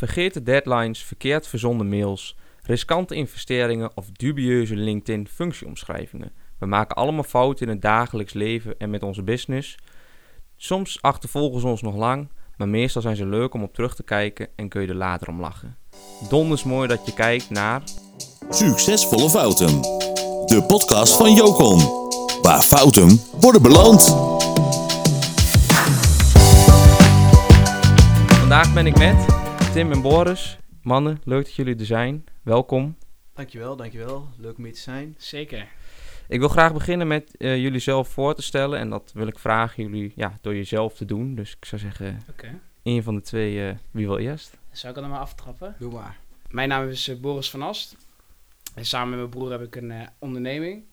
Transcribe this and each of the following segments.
Vergeet deadlines, verkeerd verzonden mails, riskante investeringen of dubieuze LinkedIn functieomschrijvingen. We maken allemaal fouten in het dagelijks leven en met onze business. Soms achtervolgen ze ons nog lang, maar meestal zijn ze leuk om op terug te kijken en kun je er later om lachen. Donders mooi dat je kijkt naar Succesvolle Fouten. De podcast van Jocon. Waar fouten worden beloond. Vandaag ben ik met Tim en Boris. Mannen, leuk dat jullie er zijn. Welkom. Dankjewel, dankjewel. Leuk om hier te zijn. Zeker. Ik wil graag beginnen met eh, jullie zelf voor te stellen. En dat wil ik vragen jullie ja, door jezelf te doen. Dus ik zou zeggen, Oké. één van de twee, eh, wie wil eerst? Zou ik er dan maar aftrappen? Doe maar. Mijn naam is eh, Boris van Ast. En samen met mijn broer heb ik een eh, onderneming.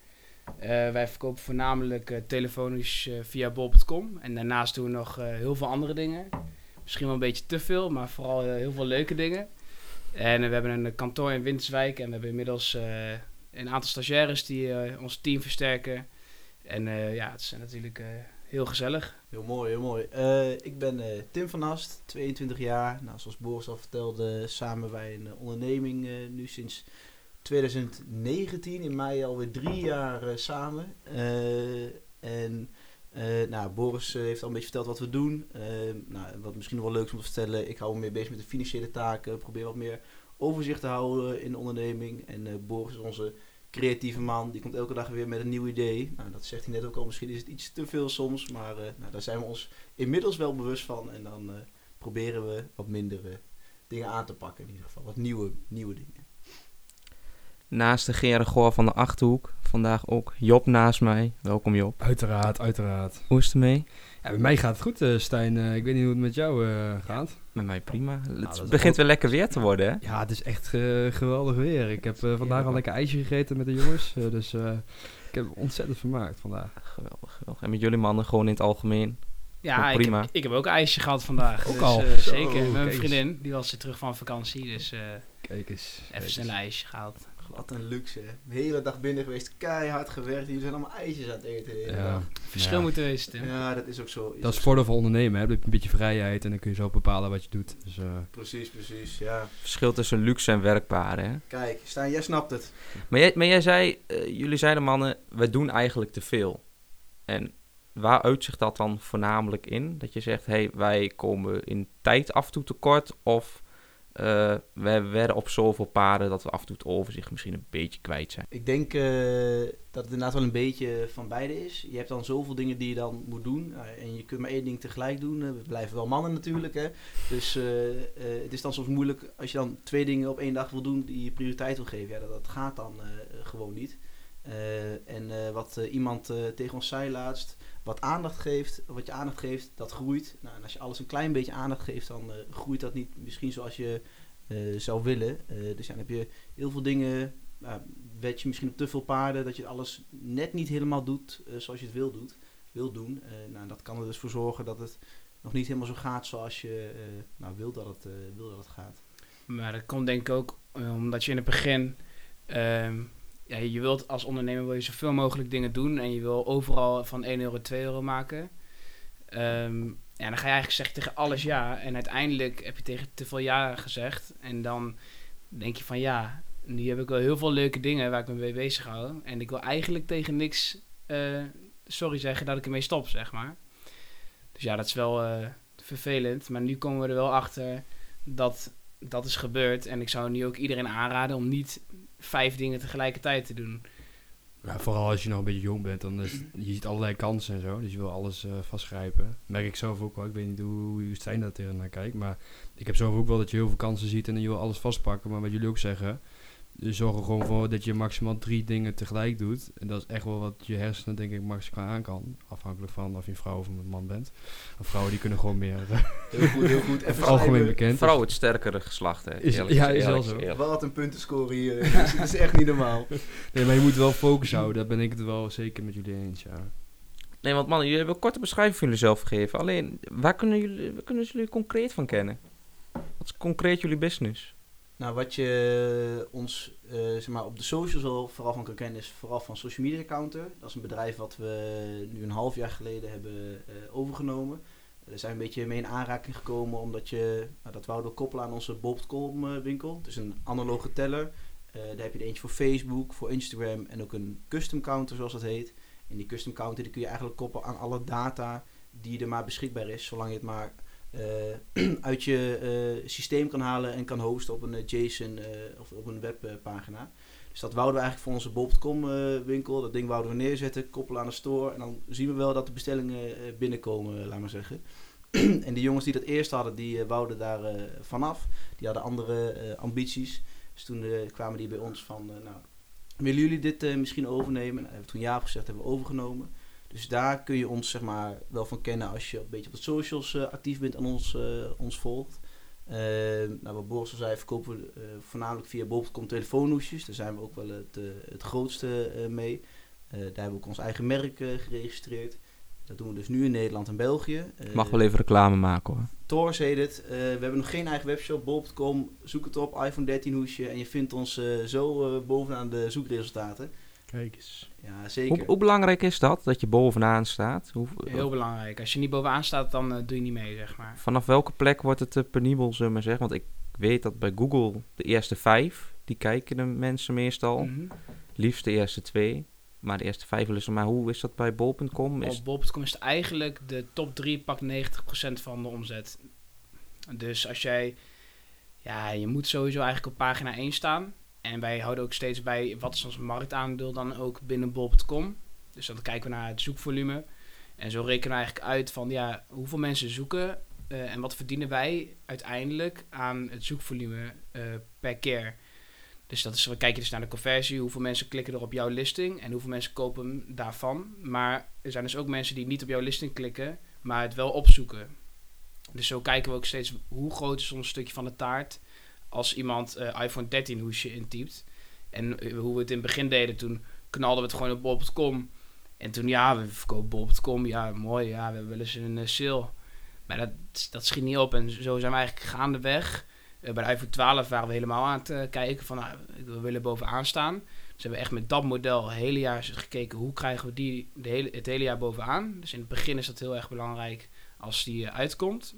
Eh, wij verkopen voornamelijk eh, telefonisch via bol.com. En daarnaast doen we nog eh, heel veel andere dingen. Misschien wel een beetje te veel, maar vooral eh, heel veel leuke dingen. En eh, we hebben een kantoor in Winterswijk. En we hebben inmiddels eh, een aantal stagiaires die ons team versterken. En ja, het is natuurlijk heel gezellig. Heel mooi, heel mooi. Ik ben Tim van Ast, 22 jaar. Nou, zoals Boris al vertelde, samen wij een onderneming nu sinds 2019. In mei alweer drie jaar samen. En eh, nou, Boris eh, heeft al een beetje verteld wat we doen. Eh, nou, wat misschien nog wel leuk is om te vertellen, ik hou me meer bezig met de financiële taken. Probeer wat meer overzicht te houden in de onderneming. En Boris is onze creatieve man. Die komt elke dag weer met een nieuw idee. Nou, dat zegt hij net ook al. Misschien is het iets te veel soms. Maar nou, daar zijn we ons inmiddels wel bewust van. En dan proberen we wat minder eh, dingen aan te pakken. In ieder geval wat nieuwe, nieuwe dingen. Naast de Gerard Goor van de Achterhoek. Vandaag ook Job naast mij. Welkom Job. Uiteraard, uiteraard. Hoe is het ermee? Ja, bij mij gaat het goed, eh, Stijn. Eh, ik weet niet hoe het met jou eh, gaat. Met mij prima. dat het begint ook- weer lekker weer te worden, hè? Ja, het is echt geweldig weer. Ik heb vandaag al lekker ijsje gegeten met de jongens. dus eh, ik heb ontzettend vermaakt vandaag. Geweldig, geweldig. En met jullie mannen gewoon in het algemeen. Ja, ik prima. heb, ik heb ook een ijsje gehad vandaag. Ook dus, al? eh, Zo, zeker. Met kijk mijn vriendin. Die was weer terug van vakantie. Dus eh, Kijk eens. kijk even een ijsje gehaald. Wat een luxe. hè. De hele dag binnen geweest. Keihard gewerkt. Jullie zijn allemaal ijsjes aan het eten. de hele Ja, dag. Verschil Ja. moet er wezen, Tim. ja, dat is ook zo. dat is voordeel van ondernemen. Hè? Dan heb je een beetje vrijheid en dan kun je zo bepalen wat je doet. Dus, eh. Precies, precies. Ja. Verschil tussen luxe en werkbare, hè? Kijk, Stijn, jij snapt het. Maar jij, maar jij zei, eh, jullie zeiden mannen, we doen eigenlijk te veel. En waar uitzicht dat dan voornamelijk in? Dat je zegt, hey, wij komen in tijd af en toe tekort. Of eh we werden op zoveel paden dat we af en toe het overzicht misschien een beetje kwijt zijn. Ik denk eh, dat het inderdaad wel een beetje van beide is. Je hebt dan zoveel dingen die je dan moet doen. eh, en je kunt maar één ding tegelijk doen. We blijven wel mannen natuurlijk. Hè? Dus het is dan soms moeilijk als je dan twee dingen op één dag wil doen die je prioriteit wil geven. Ja, dat, dat gaat dan gewoon niet. Eh, en eh, wat eh, iemand tegen ons zei laatst, wat aandacht geeft, wat je aandacht geeft, dat groeit. Nou, en als je alles een klein beetje aandacht geeft, dan groeit dat niet misschien zoals je zou willen. Dus dan heb je heel veel dingen nou, wed je misschien op te veel paarden, dat je alles net niet helemaal doet zoals je het wil, doet, wil doen. Eh, nou, dat kan er dus voor zorgen dat het nog niet helemaal zo gaat zoals je nou, wil, dat het, wil dat het gaat. Maar dat komt denk ik ook omdat je in het begin... ehm, ja, je wilt als ondernemer wil je zoveel mogelijk dingen doen. En je wil overal van 1 euro 2 euro maken. Ehm, ja, dan ga je eigenlijk zeggen tegen alles ja. En uiteindelijk heb je tegen te veel ja gezegd. En dan denk je van ja, nu heb ik wel heel veel leuke dingen waar ik me mee bezig hou. En ik wil eigenlijk tegen niks eh, sorry zeggen dat ik ermee stop, zeg maar. Dus ja, dat is wel eh, vervelend. Maar nu komen we er wel achter dat dat is gebeurd. En ik zou nu ook iedereen aanraden om niet vijf dingen tegelijkertijd te doen. vooral als je nog een beetje jong bent, dan je ziet allerlei kansen en zo. Dus je wil alles eh, vastgrijpen. Merk ik zelf ook wel. Ik weet niet hoe, hoe Stijn daar tegen naar kijkt. Maar ik heb zelf ook wel dat je heel veel kansen ziet en je wil alles vastpakken. Maar wat jullie ook zeggen, je zorgt er gewoon voor dat je maximaal drie dingen tegelijk doet. En dat is echt wel wat je hersenen denk ik maximaal aan kan. Afhankelijk van of je een vrouw of een man bent. Of vrouwen die kunnen gewoon meer. eh, Heel goed, heel goed. Even algemeen bekend. Vrouw het sterkere geslacht, hè? Is- Eerlijk ja, is is wel zo. eerlijk. Wat een puntenscore hier. dat, is, dat is echt niet normaal. Nee, maar je moet wel focus houden. Daar ben ik het wel zeker met jullie eens, ja. Nee, want mannen, jullie hebben een korte beschrijving van jullie zelf gegeven. Alleen, waar kunnen jullie, waar kunnen jullie concreet van kennen? Wat is concreet jullie business? Nou, wat je ons eh, zeg maar, op de socials wel vooral van kan kennen, is vooral van Social Media Counter. Dat is een bedrijf wat we nu een half jaar geleden hebben eh, overgenomen. Daar zijn een beetje mee in aanraking gekomen omdat je, nou, dat wouden koppelen aan onze Bob.com eh, winkel. Dus een analoge teller. Eh, daar heb je er eentje voor Facebook, voor Instagram en ook een custom counter zoals dat heet. En die custom counter die kun je eigenlijk koppelen aan alle data die er maar beschikbaar is. Zolang je het maar eh, uit je eh, systeem kan halen en kan hosten op een eh, JSON eh, of op een webpagina. Dus dat wouden we eigenlijk voor onze Bob.com eh, winkel. Dat ding wouden we neerzetten, koppelen aan de store. En dan zien we wel dat de bestellingen eh, binnenkomen, laat maar zeggen. en die jongens die dat eerst hadden, die eh, wouden daar eh, vanaf. Die hadden andere eh, ambities. Dus toen eh, kwamen die bij ons van, eh, nou, willen jullie dit eh, misschien overnemen? Nou, we toen ja gezegd, hebben we overgenomen. Dus daar kun je ons zeg maar wel van kennen als je een beetje op de socials eh, actief bent en ons, eh, ons volgt. Eh, nou, wat Boris al zei, verkopen we eh, voornamelijk via bol.com telefoonhoesjes. Daar zijn we ook wel het, eh, het grootste eh, mee. Eh, daar hebben we ook ons eigen merk geregistreerd. Dat doen we dus nu in Nederland en België. Mag wel even reclame maken hoor. Tors heet het. Eh, we hebben nog geen eigen webshop, bol.com. Zoek het op, iPhone 13 hoesje. En je vindt ons eh, zo eh, bovenaan de zoekresultaten. Kijk eens. Ja, zeker. Hoe, hoe belangrijk is dat, dat je bovenaan staat? Hoe, Heel belangrijk. Als je niet bovenaan staat, dan eh, doe je niet mee, zeg maar. vanaf welke plek wordt het eh, penibel, zullen we maar zeggen? Want ik weet dat bij Google de eerste vijf, die kijken de mensen meestal. Mhm. Liefst de eerste twee. Maar de eerste vijf willen ze. Maar hoe is dat bij bol.com? Is Op bol.com is het eigenlijk de top 3 pakt 90% van de omzet. Dus als jij, ja, je moet sowieso eigenlijk op pagina 1 staan. En wij houden ook steeds bij wat is ons marktaandeel dan ook binnen bol.com. Dus dan kijken we naar het zoekvolume. En zo rekenen we eigenlijk uit van ja, hoeveel mensen zoeken eh, en wat verdienen wij uiteindelijk aan het zoekvolume eh, per keer. Dus dat is, we kijken dus naar de conversie, hoeveel mensen klikken er op jouw listing en hoeveel mensen kopen daarvan. Maar er zijn dus ook mensen die niet op jouw listing klikken, maar het wel opzoeken. Dus zo kijken we ook steeds hoe groot is ons stukje van de taart als iemand eh, iPhone 13 hoesje intypt. En eh, hoe we het in het begin deden, toen knalden we het gewoon op bol.com. En toen, ja, we verkopen bol.com, ja, mooi, ja, we hebben wel eens een eh, sale. Maar dat, dat schiet niet op en zo zijn we eigenlijk gaandeweg. Eh, bij de iPhone 12 waren we helemaal aan het kijken van, nou, we willen bovenaan staan. Dus hebben we echt met dat model het hele jaar gekeken hoe krijgen we die de hele, het hele jaar bovenaan. Dus in het begin is dat heel erg belangrijk als die uitkomt.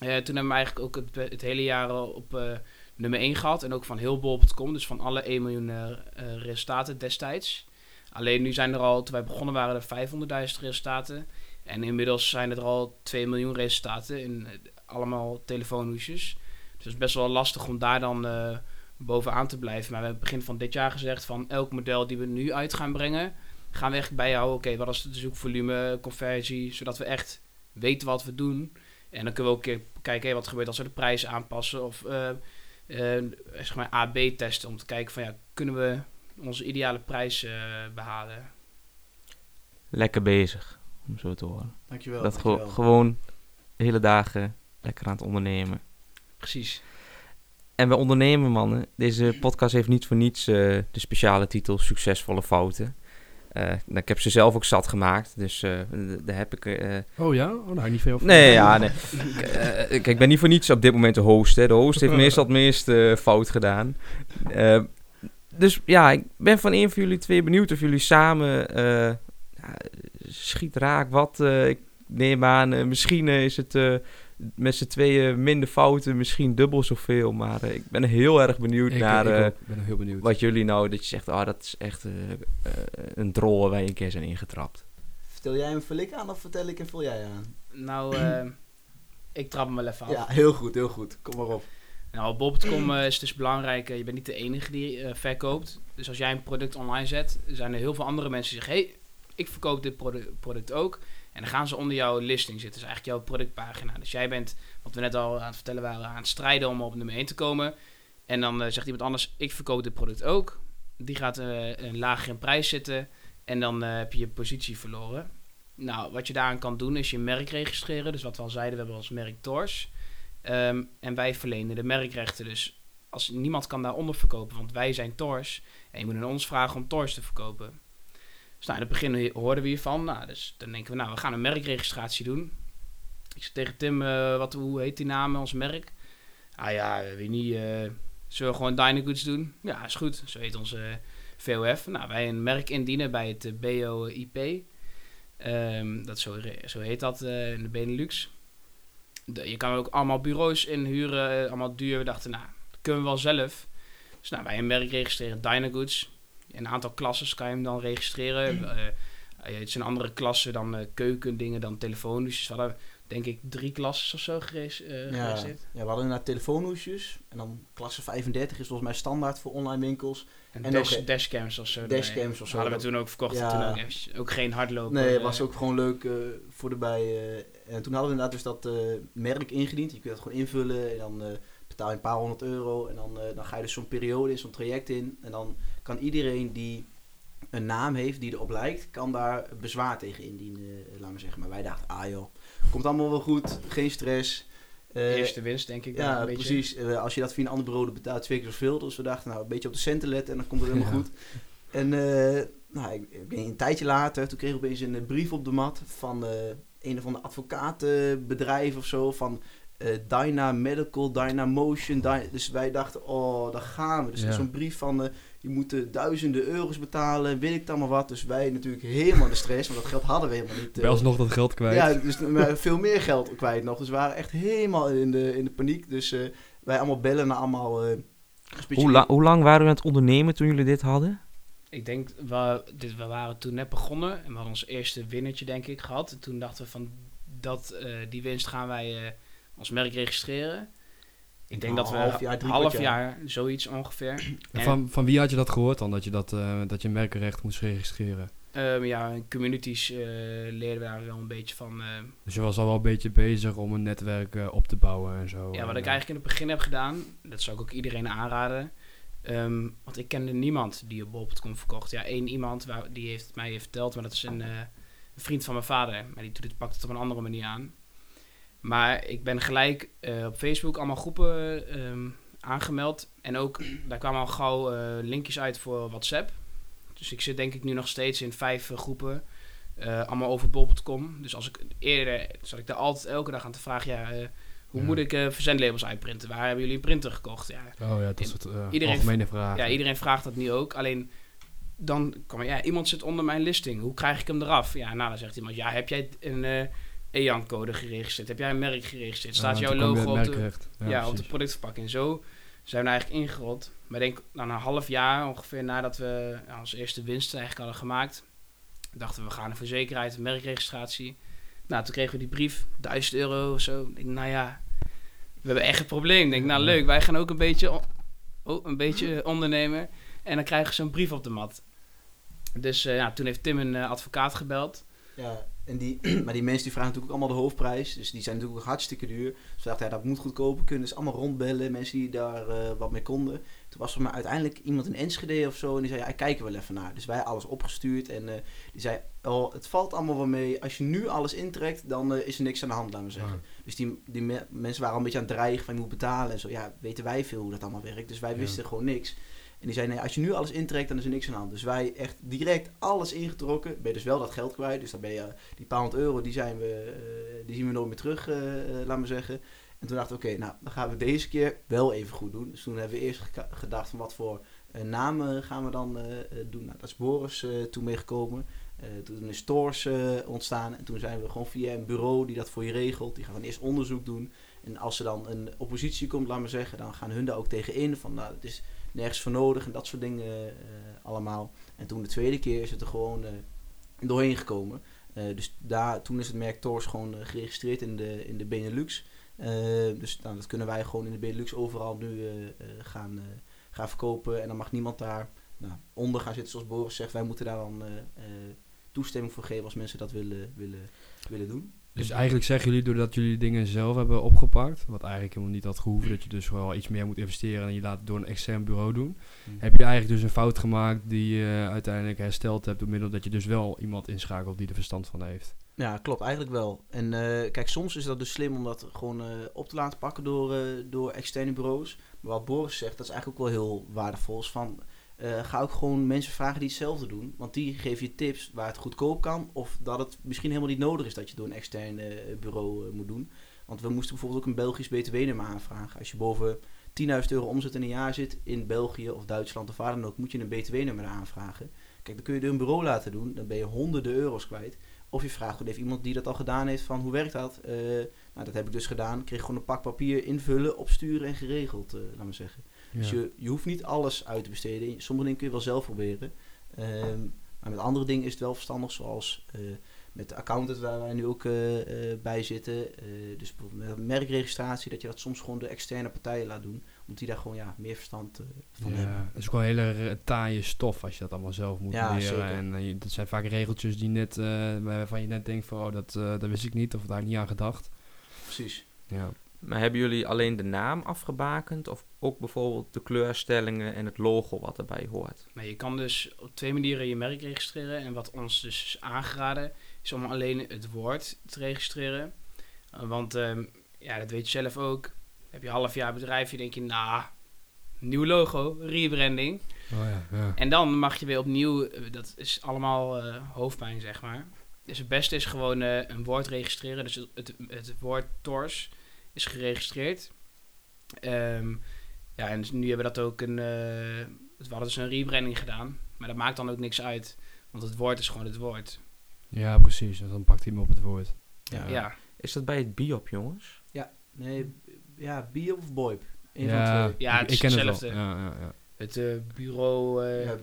Eh, toen hebben we eigenlijk ook het, het hele jaar al op eh, nummer 1 gehad. En ook van heel bol.com, dus van alle 1 miljoen eh, resultaten destijds. Alleen nu zijn er al, toen wij begonnen waren er 500.000 resultaten. En inmiddels zijn er al 2 miljoen resultaten in allemaal telefoonhoesjes. Dus het is best wel lastig om daar dan bovenaan te blijven. Maar we hebben begin van dit jaar gezegd van elk model die we nu uit gaan brengen, gaan we echt bijhouden. Oké, wat is het zoekvolume, conversie, zodat we echt weten wat we doen. En dan kunnen we ook een keer kijken hey, wat gebeurt als we de prijs aanpassen of eh, eh, zeg maar AB testen om te kijken van ja, kunnen we onze ideale prijs eh, behalen. lekker bezig, om zo te horen. Dankjewel. dat dankjewel. ge- gewoon de hele dagen lekker aan het ondernemen. Precies. En we ondernemen, mannen. Deze podcast heeft niet voor niets eh, de speciale titel Succesvolle Fouten. Eh, ik heb ze zelf ook zat gemaakt, dus eh, daar heb ik... eh, Oh ja? Oh, nou, niet veel van. nee, ja, nee. Kijk, ik ben niet voor niets op dit moment de host. Hè. De host heeft meestal het meest eh, fout gedaan. Dus ja, ik ben van een van jullie twee benieuwd of jullie samen schiet raak wat. ik neem aan, misschien is het met z'n tweeën minder fouten, misschien dubbel zoveel. Maar eh, ik ben heel erg benieuwd Ik, naar ik eh, ook. ben heel benieuwd. wat jullie nou, dat je zegt, ah, dat is echt eh, een drol waar wij een keer zijn ingetrapt. Vertel jij hem vul ik aan of vertel ik en vul jij aan? Nou, eh, ik trap hem wel even af. Ja, heel goed, heel goed. Kom maar op. Nou, bol.com eh, is dus belangrijk, je bent niet de enige die verkoopt. Dus als jij een product online zet, zijn er heel veel andere mensen die zeggen... hey, ik verkoop dit produ- product ook. En dan gaan ze onder jouw listing zitten, dus eigenlijk jouw productpagina. Dus jij bent, wat we net al aan het vertellen waren, aan het strijden om op nummer 1 te komen. En dan eh, zegt iemand anders, ik verkoop dit product ook. Die gaat eh, een lager in prijs zitten en dan eh, heb je je positie verloren. Nou, wat je daaraan kan doen is je merk registreren. Dus wat we al zeiden, we hebben als merk Tors. Ehm, en wij verlenen de merkrechten. Dus als niemand kan daaronder verkopen, want wij zijn Tors. En je moet aan ons vragen om Tors te verkopen. Dus nou, in het begin hoorden we hiervan. Nou, dus dan denken we, nou, we gaan een merkregistratie doen. Ik zei tegen Tim, eh, wat, hoe heet die naam, ons merk? Ah ja, weet niet. eh, zullen we gewoon Dynagoods doen? Ja, is goed. Zo heet onze eh, VOF. Nou, wij een merk indienen bij het eh, BOIP. Ehm, dat zo, zo heet dat eh, in de Benelux. je kan ook allemaal bureaus inhuren, eh, allemaal duur. We dachten, nou, dat kunnen we wel zelf. Dus nou, wij een merk registreren, Dynagoods. Een aantal klassen kan je hem dan registreren. Eh, eh, het zijn andere klassen dan eh, keukendingen, dan telefoons. Dus we hadden denk ik drie klassen of zo eh, Ja, geregistreerd. ja, we hadden inderdaad telefoonhoesjes. En dan klasse 35 is volgens mij standaard voor online winkels. En, En dash, ook, dashcams of zo. Dashcams of zo. Hadden we toen ook verkocht. Ja. Toen ook, ook geen hardlopen. Nee, het was ook gewoon leuk voor erbij. eh. en toen hadden we inderdaad dus dat merk ingediend. Je kunt dat gewoon invullen en dan betaal je een paar honderd euro. En dan, eh, dan ga je dus zo'n periode in, zo'n traject in. En dan kan iedereen die een naam heeft die erop lijkt, kan daar bezwaar tegen indienen, eh, laat maar zeggen. Maar wij dachten, ah joh, komt allemaal wel goed, geen stress. Eh, Eerste winst, denk ik. ja, een beetje. precies. Als je dat via een ander bureau betaalt twee keer zoveel. Dus we dachten, nou, een beetje op de centen letten en dan komt het helemaal Ja. goed. En nou, ik, ik ben een tijdje later, toen kreeg ik opeens een brief op de mat van een of ander advocatenbedrijf of zo. Van eh Dyna Medical, Dyna Motion. Dyna- dus wij dachten, oh, daar gaan we. Dus Ja. zo'n brief van, eh, je moet eh, duizenden euro's betalen, weet ik dan maar wat. Dus wij natuurlijk helemaal in de stress, want dat geld hadden we helemaal niet. Bij alsnog dat geld kwijt. Ja, dus veel meer geld kwijt nog. Dus we waren echt helemaal in de, in de paniek. Dus eh, wij allemaal bellen naar allemaal... eh Hoe, la- hoe lang waren we aan het ondernemen toen jullie dit hadden? Ik denk, we, dit, we waren toen net begonnen en we hadden ons eerste winnertje denk ik gehad. En toen dachten we van, dat, eh, die winst gaan wij eh, als merk registreren. Ik denk Een dat we half jaar, drie half jaar. zoiets ongeveer. En van, van wie had je dat gehoord dan, dat je, dat, eh, dat je merkenrecht moest registreren? Ehm, ja, in communities eh, leerden we daar wel een beetje van. eh, Dus je was al wel een beetje bezig om een netwerk eh, op te bouwen en zo. ja, wat En, ik eigenlijk in het begin heb gedaan, dat zou ik ook iedereen aanraden. Ehm, want ik kende niemand die op bol.com verkocht. Ja, één iemand waar, die heeft mij verteld, maar dat is een, eh, een vriend van mijn vader. Maar die doet het, pakt het op een andere manier aan. Maar ik ben gelijk eh, op Facebook allemaal groepen ehm, aangemeld. En ook, daar kwamen al gauw eh, linkjes uit voor WhatsApp. Dus ik zit denk ik nu nog steeds in vijf eh, groepen. allemaal over bol.com. Dus als ik eerder zat ik daar altijd elke dag aan te vragen, ja, hoe Ja. moet ik verzendlabels uitprinten? Waar hebben jullie een printer gekocht? Ja, Oh ja, dat soort uh, Iedereen- algemene vragen. ja, iedereen vraagt dat nu ook. Alleen dan kwam er, ja, iemand zit onder mijn listing. Hoe krijg ik hem eraf? Ja, nou dan zegt iemand, ja, heb jij een EAN-code geregistreerd? Heb jij een merk geregistreerd? Staat Ja, jouw logo op de, ja, op de productverpakking? Zo zijn we eigenlijk ingerold. Maar ik denk, na een half jaar ongeveer nadat we onze eerste winst eigenlijk hadden gemaakt, dachten we, we gaan voor zekerheid een merkregistratie. Nou, toen kregen we die brief, 1000 euro of zo. Ik denk, nou ja, we hebben echt een probleem. Ik denk, nou leuk, wij gaan ook een beetje, oh, een beetje ondernemen. En dan krijgen ze zo'n brief op de mat. Dus eh, ja, toen heeft Tim een eh, advocaat gebeld. Ja, en die, maar die mensen die vragen natuurlijk ook allemaal de hoofdprijs. Dus die zijn natuurlijk ook hartstikke duur. Dus we dachten, ja, dat moet goedkoper kunnen. Dus allemaal rondbellen, mensen die daar eh, wat mee konden. Toen was er maar uiteindelijk iemand in Enschede of zo. En die zei, ja, ik kijk er wel even naar. Dus wij alles opgestuurd. En eh, die zei, oh, het valt allemaal wel mee. Als je nu alles intrekt, dan eh, is er niks aan de hand, laten we zeggen. Ja. Dus die, die me- mensen waren al een beetje aan het dreigen van je moet betalen en zo. Ja, weten wij veel hoe dat allemaal werkt. Dus wij Ja. wisten gewoon niks. En die zei, nee, als je nu alles intrekt, dan is er niks aan de hand. Dus wij echt direct alles ingetrokken. Ben je dus wel dat geld kwijt. Dus dan ben je, die paar honderd euro, die, zijn we, eh, die zien we nooit meer terug, eh eh, laat maar zeggen. En toen dachten we, oké, nou, dan gaan we deze keer wel even goed doen. Dus toen hebben we eerst gedacht van wat voor namen gaan we dan doen. Nou, dat is Boris toen meegekomen. Toen is Stores ontstaan. En toen zijn we gewoon via een bureau die dat voor je regelt. Die gaat dan eerst onderzoek doen. En als er dan een oppositie komt, laat maar zeggen, dan gaan hun daar ook tegen in. Van nou, het is nergens voor nodig en dat soort dingen eh, allemaal. En toen de tweede keer is het er gewoon eh, doorheen gekomen. Eh, dus daar, toen is het merk Tors gewoon geregistreerd in de, in de Benelux. Dus nou, dat kunnen wij gewoon in de Benelux overal nu gaan, gaan verkopen. En dan mag niemand daar nou, onder gaan zitten, zoals Boris zegt. Wij moeten daar dan toestemming voor geven als mensen dat willen, willen, willen doen. Dus eigenlijk zeggen jullie, doordat jullie dingen zelf hebben opgepakt, wat eigenlijk helemaal niet had gehoeven, dat je dus wel iets meer moet investeren en je laat het door een extern bureau doen, heb je eigenlijk dus een fout gemaakt die je uiteindelijk hersteld hebt door middel dat je dus wel iemand inschakelt die er verstand van heeft. Ja, klopt, eigenlijk wel. En eh, kijk, soms is dat dus slim om dat gewoon eh, op te laten pakken door, eh, door externe bureaus. Maar wat Boris zegt, dat is eigenlijk ook wel heel waardevol. Is van, eh, ga ook gewoon mensen vragen die hetzelfde doen. Want die geven je tips waar het goedkoop kan. Of dat het misschien helemaal niet nodig is dat je door een extern eh, bureau eh, moet doen. Want we moesten bijvoorbeeld ook een Belgisch btw-nummer aanvragen. Als je boven 10.000 euro omzet in een jaar zit in België of Duitsland of waar dan ook, moet je een btw-nummer aanvragen. Kijk, dan kun je door een bureau laten doen. Dan ben je honderden euro's kwijt. Of je vraagt gewoon iemand die dat al gedaan heeft van hoe werkt dat? Nou, dat heb ik dus gedaan. Ik kreeg gewoon een pak papier invullen, opsturen en geregeld, laat maar zeggen. Dus je, je hoeft niet alles uit te besteden. Sommige dingen kun je wel zelf proberen. Ehm, maar met andere dingen is het wel verstandig, zoals eh, met de accountant waar wij nu ook eh, bij zitten. Dus bijvoorbeeld met merkregistratie, dat je dat soms gewoon de externe partijen laat doen. Omdat die daar gewoon ja, meer verstand van hebben. Ja, het is gewoon hele eh, taaie stof als je dat allemaal zelf moet Ja, leren. zeker. En dat zijn vaak regeltjes die net, waarvan je net denkt van, oh, dat, dat wist ik niet of daar niet aan gedacht. Precies. Ja. Maar hebben jullie alleen de naam afgebakend of ook bijvoorbeeld de kleurstellingen en het logo wat erbij hoort? Maar je kan dus op twee manieren je merk registreren. En wat ons dus is aangeraden, is om alleen het woord te registreren. Uh, want ehm, ja, dat weet je zelf ook. Heb je een half jaar bedrijf, je denk je, nou, nieuw logo, rebranding. Oh ja, ja. En dan mag je weer opnieuw, eh, dat is allemaal eh, hoofdpijn, zeg maar. Dus het beste is gewoon eh, een woord registreren. Dus het, het, het woord TORS is geregistreerd. Ehm, ja, en nu hebben we dat ook een, eh, we hadden dus een rebranding gedaan. Maar dat maakt dan ook niks uit. Want het woord is gewoon het woord. Ja, precies. Dus dan pakt hij hem op het woord. Ja. Ja, Is dat bij het biop, jongens? Nee, ja, Biop of Boip? Ja, van de twee. Ja, ik, het ik is ken het hetzelfde. wel. Ja, ja, ja. het eh, bureau, Ja,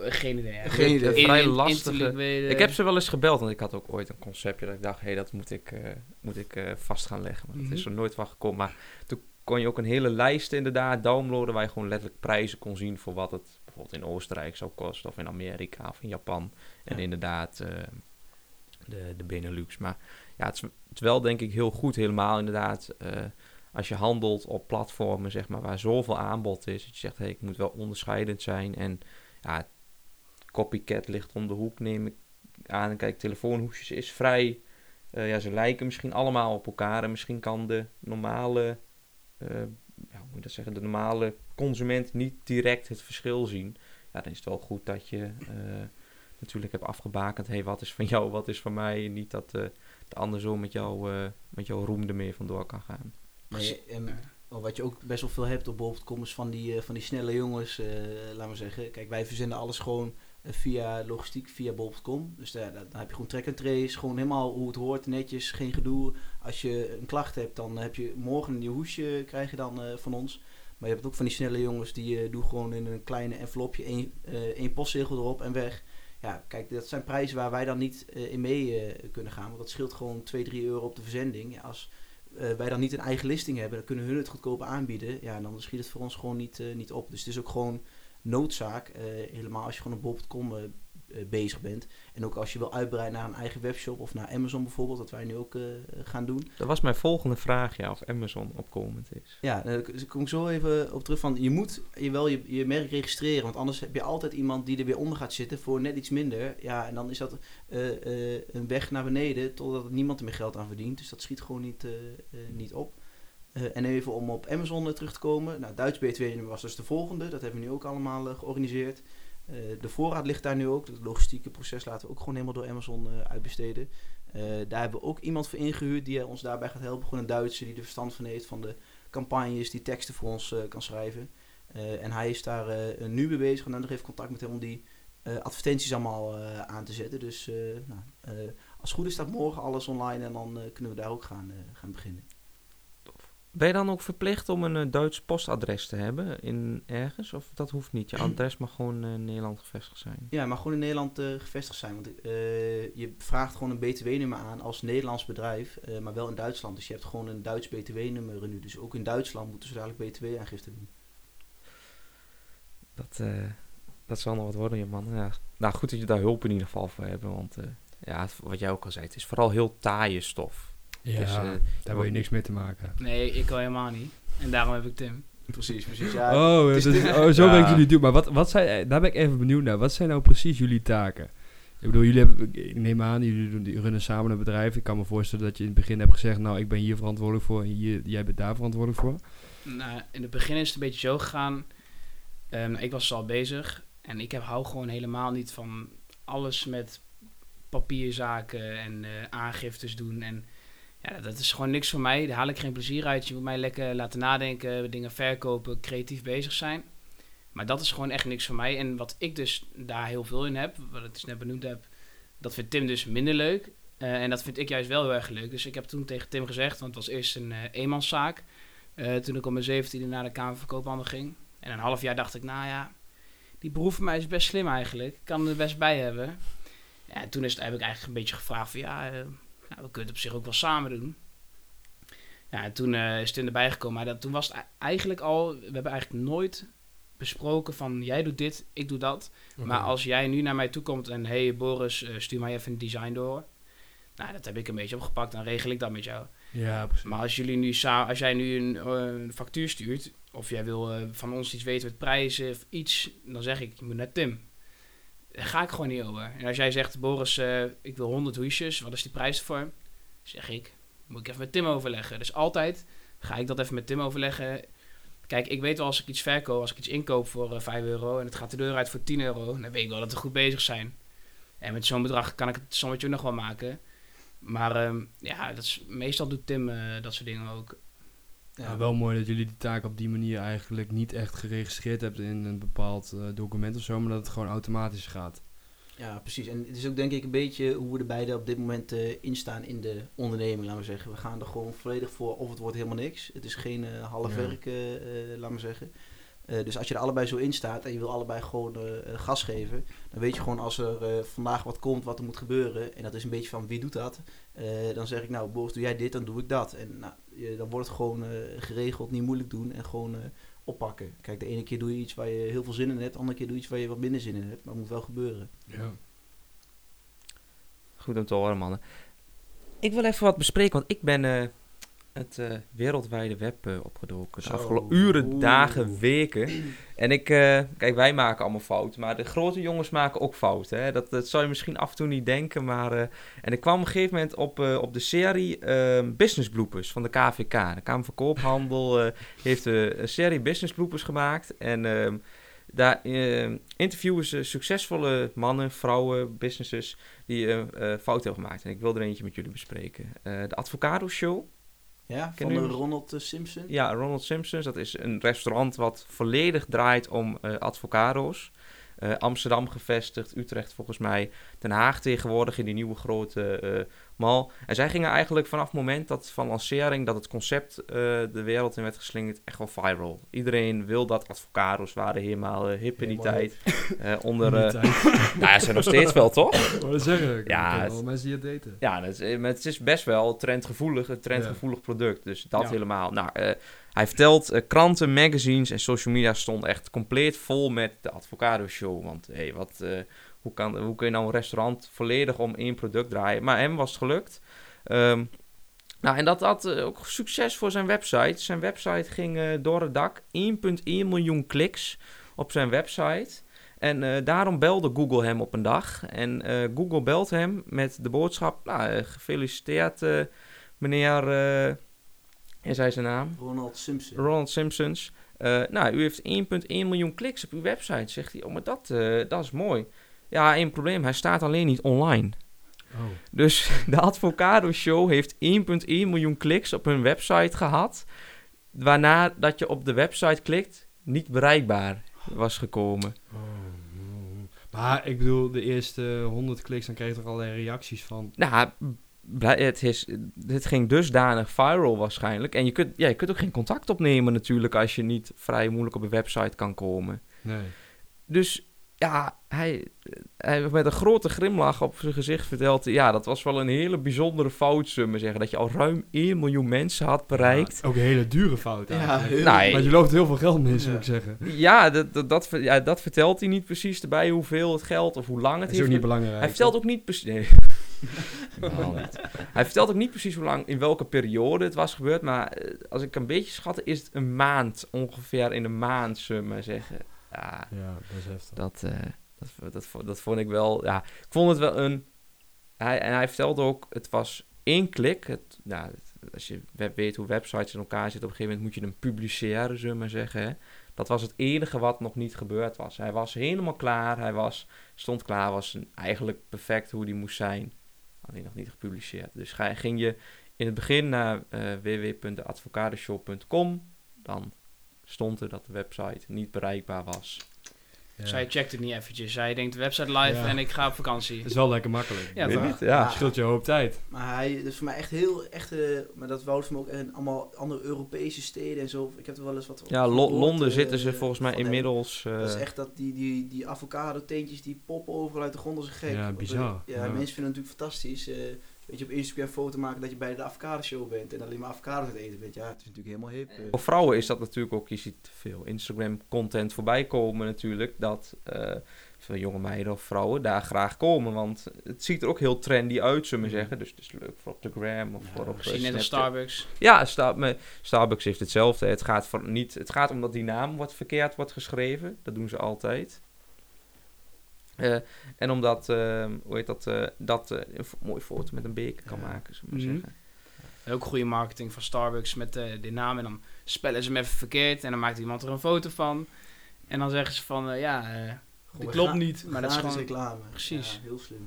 geen idee. Geen idee. Vrij in- lastige- interlic weten. Ik heb ze wel eens gebeld, want ik had ook ooit een conceptje dat ik dacht, hé, hey, dat moet ik, eh, moet ik eh, vast gaan leggen. Maar dat is Mhm. er nooit van gekomen. Maar toen kon je ook een hele lijst inderdaad downloaden waar je gewoon letterlijk prijzen kon zien voor wat het bijvoorbeeld in Oostenrijk zou kosten of in Amerika of in Japan. En Ja. inderdaad eh, de, de Benelux. Maar ja, het is, het is wel denk ik heel goed helemaal inderdaad eh, als je handelt op platformen zeg maar waar zoveel aanbod is. Dat je zegt, hé, hey, ik moet wel onderscheidend zijn en ja, copycat ligt om de hoek, neem ik aan. Kijk, telefoonhoesjes is vrij. Eh, ja, ze lijken misschien allemaal op elkaar. En misschien kan de normale, eh, ja, hoe moet je dat zeggen, de normale consument niet direct het verschil zien. Ja, dan is het wel goed dat je eh, natuurlijk hebt afgebakend. Hé, hey, wat is van jou, wat is van mij? En niet dat eh, de ander zo met, jou, eh, met jouw roem ermee vandoor kan gaan. Wel wat je ook best wel veel hebt op bol.com is van die, eh, van die snelle jongens, eh laat maar zeggen. Kijk, wij verzenden alles gewoon via logistiek, via bol.com. Dus daar, heb je gewoon track and trace, gewoon helemaal hoe het hoort, netjes, geen gedoe. Als je een klacht hebt, dan heb je morgen een nieuw hoesje, krijg je dan eh, van ons. Maar je hebt ook van die snelle jongens, die eh, doen gewoon in een kleine envelopje één, eh, één postzegel erop en weg. Ja, kijk, dat zijn prijzen waar wij dan niet in mee kunnen gaan. Want dat scheelt gewoon 2, 3 euro op de verzending. Ja, als wij dan niet een eigen listing hebben, dan kunnen hun het goedkoper aanbieden. Ja, dan schiet het voor ons gewoon niet, niet op. Dus het is ook gewoon noodzaak, eh, helemaal als je gewoon op bol.com eh, eh, bezig bent. En ook als je wil uitbreiden naar een eigen webshop of naar Amazon bijvoorbeeld, dat wij nu ook gaan doen. Dat was mijn volgende vraag, ja, of Amazon opkomend is. Ja, daar k- kom ik zo even op terug van, je moet je wel je, je merk registreren, want anders heb je altijd iemand die er weer onder gaat zitten voor net iets minder. Ja, en dan is dat een weg naar beneden totdat er niemand er meer geld aan verdient. Dus dat schiet gewoon niet, niet op. Eh, en even om op Amazon eh, terug te komen. Nou, Duits BTW-nummer was dus de volgende. Dat hebben we nu ook allemaal eh, georganiseerd. De voorraad ligt daar nu ook. Het logistieke proces laten we ook gewoon helemaal door Amazon uitbesteden. Daar hebben we ook iemand voor ingehuurd die ons daarbij gaat helpen. Gewoon een Duitser die er verstand van heeft van de campagnes, die teksten voor ons kan schrijven. En hij is daar nu mee bezig en dan nog even contact met hem om die advertenties allemaal aan te zetten. Dus nou, als het goed is staat morgen alles online en dan kunnen we daar ook gaan, gaan beginnen. Ben je dan ook verplicht om een eh, Duits postadres te hebben in ergens? Of dat hoeft niet? Je adres mag gewoon eh, in Nederland gevestigd zijn. Ja, maar gewoon in Nederland eh, gevestigd zijn. Want je vraagt gewoon een BTW-nummer aan als Nederlands bedrijf, maar wel in Duitsland. Dus je hebt gewoon een Duits BTW-nummer nu. Dus ook in Duitsland moeten ze dadelijk BTW-aangifte doen. Dat, dat zal nog wat worden, je man. Ja. Nou, goed dat je daar hulp in ieder geval voor hebt. Want ja, het- wat jij ook al zei, het is vooral heel taaie stof. Ja, Dus, eh, daar wil je niks mee te maken. Nee, ik al helemaal niet. En daarom heb ik Tim. Precies, precies. Ja, oh, dus- oh, zo Ja. ben ik jullie doen. Maar wat, wat zijn, eh, daar ben ik even benieuwd naar. Wat zijn nou precies jullie taken? Ik bedoel, jullie hebben, ik neem aan, jullie doen- die runnen samen een bedrijf. Ik kan me voorstellen dat je in het begin hebt gezegd, nou, ik ben hier verantwoordelijk voor en hier, jij bent daar verantwoordelijk voor. Nou, in het begin is het een beetje zo gegaan. Ehm, ik was al bezig en ik heb, hou gewoon helemaal niet van alles met papierzaken en eh, aangiftes doen. En ja, dat is gewoon niks voor mij. Daar haal ik geen plezier uit. Je moet mij lekker laten nadenken, dingen verkopen, creatief bezig zijn. Maar dat is gewoon echt niks voor mij. En wat ik dus daar heel veel in heb, wat ik dus net benoemd heb, dat vindt Tim dus minder leuk. Eh, en dat vind ik juist wel heel erg leuk. Dus ik heb toen tegen Tim gezegd, want het was eerst een eh, eenmanszaak. Eh, toen ik op mijn zeventiende naar de Kamer van Koophandel ging. En een half jaar dacht ik, nou ja, die beroep van mij is best slim eigenlijk. Ik kan er best bij hebben. Ja, en toen is het, heb ik eigenlijk een beetje gevraagd van, ja, nou, we kunnen het op zich ook wel samen doen. Ja, en toen eh, is het erbij gekomen. Maar dat, toen was het eigenlijk al, we hebben eigenlijk nooit besproken van, jij doet dit, ik doe dat. Maar als jij nu naar mij toe komt en hey Boris, eh, stuur mij even een design door. Nou, dat heb ik een beetje opgepakt, dan regel ik dat met jou. Ja, precies. Maar als, jullie nu sa- als jij nu een, eh, een factuur stuurt, of jij wil van ons iets weten met prijzen of iets, dan zeg ik, je moet naar Tim. Daar ga ik gewoon niet over. En als jij zegt, Boris, eh, ik wil 100 hoesjes, wat is die prijs ervoor? Zeg ik, moet ik even met Tim overleggen. Dus altijd ga ik dat even met Tim overleggen. Kijk, ik weet wel als ik iets verkoop, als ik iets inkoop voor eh 5 euro en het gaat de deur uit voor 10 euro, dan weet ik wel dat we goed bezig zijn. En met zo'n bedrag kan ik het sommetje nog wel maken. Maar ehm, ja, dat is, meestal doet Tim eh, dat soort dingen ook. Ja, wel mooi dat jullie die taak op die manier eigenlijk niet echt geregistreerd hebben in een bepaald eh, document of zo, maar dat het gewoon automatisch gaat. Ja, precies. En het is ook denk ik een beetje hoe we er beide op dit moment eh instaan in de onderneming, laten we zeggen. We gaan er gewoon volledig voor of het wordt helemaal niks. Het is geen eh, half Ja. werk, laten we zeggen. Eh, dus als je er allebei zo in staat en je wil allebei gewoon eh, eh, gas geven, dan weet je gewoon als er eh, vandaag wat komt, wat er moet gebeuren. En dat is een beetje van wie doet dat? Eh, dan zeg ik nou, Boris, doe jij dit, dan doe ik dat. En nou, je- dan wordt het gewoon eh, geregeld, niet moeilijk doen en gewoon eh, oppakken. Kijk, de ene keer doe je iets waar je heel veel zin in hebt, de andere keer doe je iets waar je wat minder zin in hebt. Maar het moet wel gebeuren. Ja. Goed om te horen, mannen. Ik wil even wat bespreken, want ik ben eh, het eh, wereldwijde web eh, opgedoken. De afgelopen uren, Oeh. dagen, weken. En ik, eh, kijk, wij maken allemaal fouten, maar de grote jongens maken ook fouten. Hè? Dat, dat zou je misschien af en toe niet denken, maar... en ik kwam op een gegeven moment op, op de serie eh, Business Bloopers van de KVK. De Kamer van Koophandel heeft een serie Business Bloopers gemaakt. En ehm, daar eh, interviewen ze succesvolle mannen, vrouwen, businesses die fouten hebben gemaakt. En ik wil er eentje met jullie bespreken. De Advocado Show. Ja, van de Ronald eh, Simpson. Ja, Ronald Simpsons. Dat is een restaurant wat volledig draait om eh advocado's. Eh, Amsterdam gevestigd, Utrecht volgens mij, Den Haag tegenwoordig in die nieuwe grote En zij gingen eigenlijk vanaf het moment dat van lancering, dat het concept eh, de wereld in werd geslingerd, echt wel viral. Iedereen wil dat advocado's waren helemaal eh, hip in die Helemaal tijd. Onder, eh nou, ja, ze nog steeds wel, toch? Dat zeggen. Ik Ja, het- mensen die het daten. Ja, het is, maar het is best wel trendgevoelig, een trendgevoelig product. Dus dat Ja. helemaal. Nou, hij vertelt, kranten, magazines en social media stonden echt compleet vol met de Avocado Show. Want hé, hey, wat, hoe, kan, hoe kun je nou een restaurant volledig om één product draaien? Maar hem was het gelukt. Ehm, nou, en dat had eh, ook succes voor zijn website. Zijn website ging eh, door het dak. 1,1 miljoen kliks op zijn website. En eh, daarom belde Google hem op een dag. En Google belt hem met de boodschap: nou, gefeliciteerd, meneer. en zei zijn naam. Ronald Simpson. Ronald Simpsons. Nou, u heeft 1,1 miljoen kliks op uw website. Zegt hij: Oh, maar dat, dat is mooi. Ja, één probleem. Hij staat alleen niet online. Oh. Dus de Advocado Show heeft 1,1 miljoen kliks op hun website gehad. Waarna dat je op de website klikt, niet bereikbaar was gekomen. Oh. Maar ik bedoel, de eerste 100 kliks, dan krijg je toch allerlei reacties van. Nou, het, is, het ging dusdanig viral waarschijnlijk. En je kunt, ja, je kunt ook geen contact opnemen natuurlijk als je niet vrij moeilijk op een website kan komen. Nee. Dus ja, hij, hij met een grote grimlach op zijn gezicht vertelt... ja, dat was wel een hele bijzondere fout, zullen we zeggen. Dat je al ruim 1 miljoen mensen had bereikt. Ja, ook een hele dure fout Ja, eigenlijk. heel- Nou, Want je loopt heel veel geld mis, Ja. moet ik zeggen. Ja, dat, dat, dat, ja, dat vertelt hij niet precies erbij hoeveel het geld of hoe lang het Dat is ook heeft niet belangrijk. Hij vertelt ook niet precies. Nee. Hij vertelt ook niet precies hoe lang, in welke periode het was gebeurd. Maar eh, als ik een beetje schat, is het een maand. Ongeveer in een maand, zullen we maar zeggen. Ja, Ja, dat is heftig. dat, eh, dat, dat, dat vond ik wel. Ja, ik vond het wel een. Hij, en hij vertelde ook, het was één klik. Het, het- als je weet hoe websites in elkaar zitten, op een gegeven moment moet je hem publiceren, zullen we maar zeggen. Hè. Dat was het enige wat nog niet gebeurd was. Hij was helemaal klaar. Hij was, stond klaar. Was eigenlijk perfect hoe die moest zijn. Alleen nog niet gepubliceerd. Dus ga, ging je in het begin naar eh www.advocateshow.com. Dan stond er dat de website niet bereikbaar was. Ja. Zij checkt het niet eventjes. Zij denkt website live Ja. en ik ga op vakantie. Het is wel lekker makkelijk. Ja, Weet toch? niet, ja. Het scheelt je een hoop tijd. Maar hij, dat is voor mij echt heel, echt, eh, maar dat wou voor me ook in allemaal andere Europese steden en zo. Ik heb er wel eens wat Ja, Lo- Londen eh, zitten ze volgens mij inmiddels. eh, Dat is echt dat die, die, die avocado teentjes die poppen overal uit de grond als een gek. Ja, bizar. eh, Ja, Ja. mensen vinden het natuurlijk fantastisch. Eh weet je, op Instagram een foto maken dat je bij de avocado show bent en alleen maar avocado aan het eten bent. Ja, het is natuurlijk helemaal hip. eh. Voor vrouwen is dat natuurlijk ook, je ziet veel Instagram-content voorbij komen natuurlijk, dat eh, veel jonge meiden of vrouwen daar graag komen. Want het ziet er ook heel trendy uit, zullen we Mhm. zeggen. Dus het is leuk voor op de gram of Ja, voor op eh, Misschien net als. Starbucks. Ja, Starbucks heeft hetzelfde. Het gaat, voor niet, het gaat om dat die naam wordt verkeerd wordt geschreven. Dat doen ze altijd. Eh, en omdat, eh, hoe heet dat, eh, dat eh, een mooie foto met een beker kan Ja. maken, zullen we Mhm. zeggen. Ook goede marketing van Starbucks met eh die naam. En dan spellen ze hem even verkeerd. En dan maakt iemand er een foto van. En dan zeggen ze van, ja, eh dit klopt niet. Maar dat is gewoon... reclame. Precies. Ja, heel slim.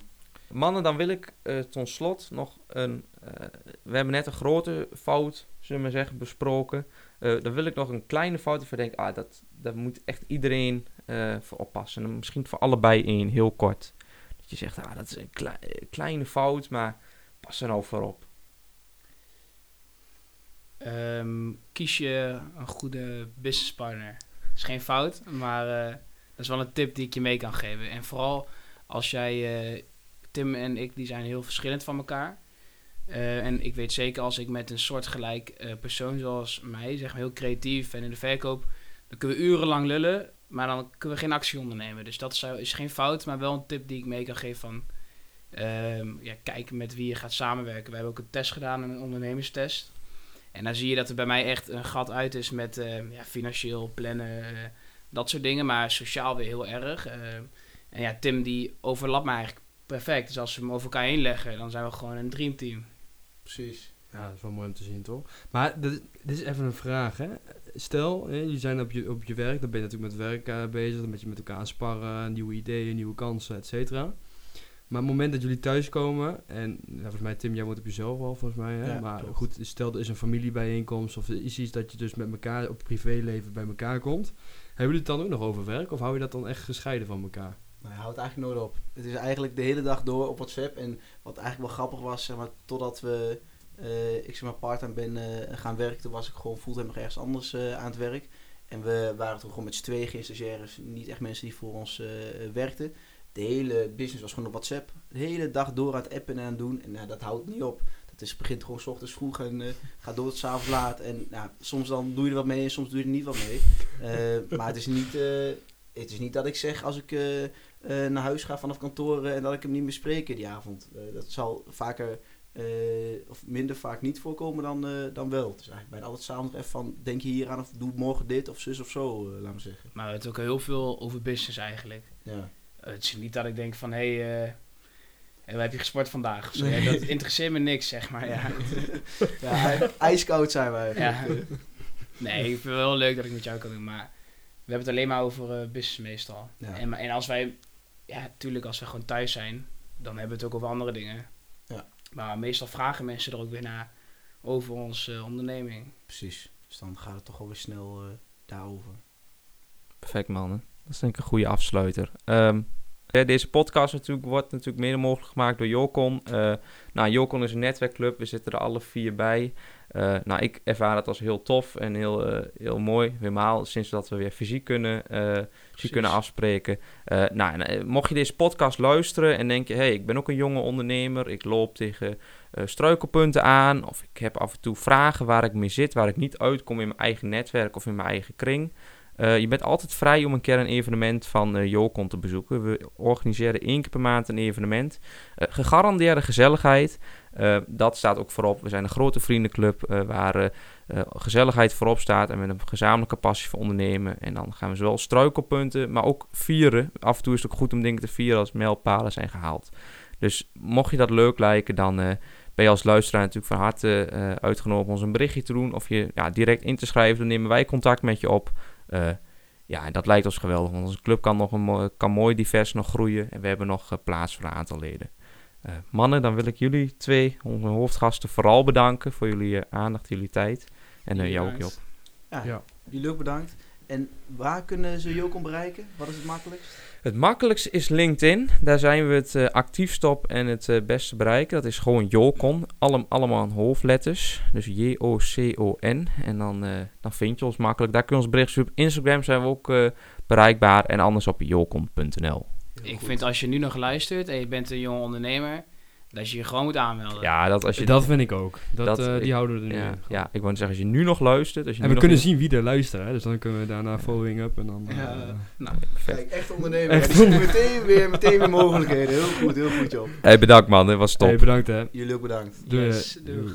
Mannen, dan wil ik eh tot slot nog een... eh, we hebben net een grote fout, zullen we maar zeggen, besproken. Eh, dan wil ik nog een kleine fout ik denk, ah, dat, daar moet echt iedereen eh, voor oppassen. En misschien voor allebei één, heel kort. Dat je zegt, ah, dat is een klei- kleine fout, maar pas er nou voor op. Ehm, kies je een goede businesspartner. is geen fout, maar eh, dat is wel een tip die ik je mee kan geven. En vooral als jij, eh, Tim en ik, die zijn heel verschillend van elkaar. En ik weet zeker als ik met een soortgelijk persoon zoals mij, zeg maar heel creatief en in de verkoop, dan kunnen we urenlang lullen, maar dan kunnen we geen actie ondernemen. Dus dat is, is geen fout, maar wel een tip die ik mee kan geven van, ehm, ja, kijk met wie je gaat samenwerken. We hebben ook een test gedaan, een ondernemerstest. En dan zie je dat er bij mij echt een gat uit is met eh, ja, financieel plannen, eh, dat soort dingen, maar sociaal weer heel erg. Eh, en ja, Tim die overlapt me eigenlijk perfect. Dus als we hem over elkaar heen leggen, dan zijn we gewoon een dreamteam. Precies. Ja, dat is wel mooi om te zien, toch? Maar dit, dit is even een vraag, hè. Stel, hè, je zijn op je, op je werk, dan ben je natuurlijk met werk eh, bezig, dan ben je met elkaar sparren, nieuwe ideeën, nieuwe kansen, et cetera. Maar op het moment dat jullie thuiskomen, en volgens mij, Tim, jij woont op jezelf wel, volgens mij, hè? Ja, maar klopt. goed, stel er is een familiebijeenkomst of er is iets dat je dus met elkaar op privéleven bij elkaar komt. Hebben jullie het dan ook nog over werk of hou je dat dan echt gescheiden van elkaar? Hij houdt eigenlijk nooit op. Het is eigenlijk de hele dag door op WhatsApp. En wat eigenlijk wel grappig was, zeg maar, totdat we, eh, ik zeg maar, parttime ben eh, gaan werken, toen was ik gewoon fulltime nog ergens anders eh, aan het werk. En we waren toen gewoon met z'n tweeën geen stagiaires, niet echt mensen die voor ons werkten. De hele business was gewoon op WhatsApp. De hele dag door aan het appen en aan het doen. En nou, dat houdt niet op. Dat is, begint gewoon s ochtends vroeg en eh, gaat door tot s avonds laat. En nou, soms dan doe je er wat mee en soms doe je er niet wat mee. Maar het is niet, het is niet dat ik zeg als ik naar huis ga vanaf kantoor en dat ik hem niet meer spreken die avond. Dat zal vaker eh, of minder vaak niet voorkomen dan, eh, dan wel. Het is eigenlijk bijna altijd s'avonds even van denk je hier aan of doe morgen dit of zus of zo, eh, laat maar zeggen. Maar we hebben het ook heel veel over business eigenlijk. Ja. Het is niet dat ik denk van, hé, hey, waar heb je gesport vandaag? Zo. Nee. Ja, dat interesseert me niks, zeg maar. Ja. ja, ij- ijskoud zijn wij. Ja. Nee, ik vind het wel leuk dat ik met jou kan doen, maar we hebben het alleen maar over business meestal. En, en als wij, ja, natuurlijk als we gewoon thuis zijn, dan hebben we het ook over andere dingen. Maar meestal vragen mensen er ook weer naar over onze eh, onderneming. Precies. Dus dan gaat het toch alweer snel eh, daarover. Perfect, mannen. Dat is denk ik een goede afsluiter. Ehm, ja, deze podcast natuurlijk, wordt natuurlijk mede mogelijk gemaakt door Jocon. Eh nou, Jocon is een netwerkclub. We zitten er alle vier bij. Eh, nou, ik ervaar het als heel tof en heel, eh, heel mooi. Helemaal sinds dat we weer fysiek kunnen, fysiek kunnen afspreken. Nou, en, mocht je deze podcast luisteren en denk je... hey, ik ben ook een jonge ondernemer. Ik loop tegen struikelpunten aan. Of ik heb af en toe vragen waar ik mee zit... waar ik niet uitkom in mijn eigen netwerk of in mijn eigen kring... Eh, je bent altijd vrij om een keer een evenement van Jocon te bezoeken. We organiseren één keer per maand een evenement. Eh, gegarandeerde gezelligheid. Dat staat ook voorop. We zijn een grote vriendenclub waar gezelligheid voorop staat. En met een gezamenlijke passie voor ondernemen. En dan gaan we zowel struikelpunten, maar ook vieren. Af en toe is het ook goed om dingen te vieren als mijlpalen zijn gehaald. Dus mocht je dat leuk lijken, dan ben je als luisteraar natuurlijk van harte eh, uitgenodigd om ons een berichtje te doen. Of je ja, direct in te schrijven. Dan nemen wij contact met je op. Eh, ja, en dat lijkt ons geweldig, want onze club kan, nog een, mo- kan mooi divers nog groeien en we hebben nog eh, plaats voor een aantal leden. Eh, mannen, dan wil ik jullie twee, onze hoofdgasten, vooral bedanken voor jullie aandacht, jullie tijd. En jou ook, Job. Ja, Ja. jullie ook bedankt. En waar kunnen ze Jocon bereiken? Wat is het makkelijkst? Het makkelijkste is LinkedIn. Daar zijn we het eh, actiefst op en het eh, beste bereiken. Dat is gewoon Jocon. Allem, allemaal hoofdletters. Dus J-O-C-O-N. En dan, eh, dan vind je ons makkelijk. Daar kun je ons bericht. Op Instagram zijn we ook bereikbaar. En anders op jocon.nl. Ik vind als je nu nog luistert en je bent een jonge ondernemer, dat je je gewoon moet aanmelden. Ja, dat als je... Dat vind ik ook. Dat, Dat- eh, die ik- houden we er nu ja, in. ja, ik wou zeggen, als je nu nog luistert... Als je En nu we nog kunnen zien wie er luistert, hè? dus dan kunnen we daarna following up en dan... Ja. eh, Nou. Kijk, echt Echt meteen, weer, meteen weer mogelijkheden. Heel goed, heel goed joh. Hey, bedankt man, dit was top. hey, bedankt hè. Jullie ook bedankt. Doei. Yes, doei. Doei.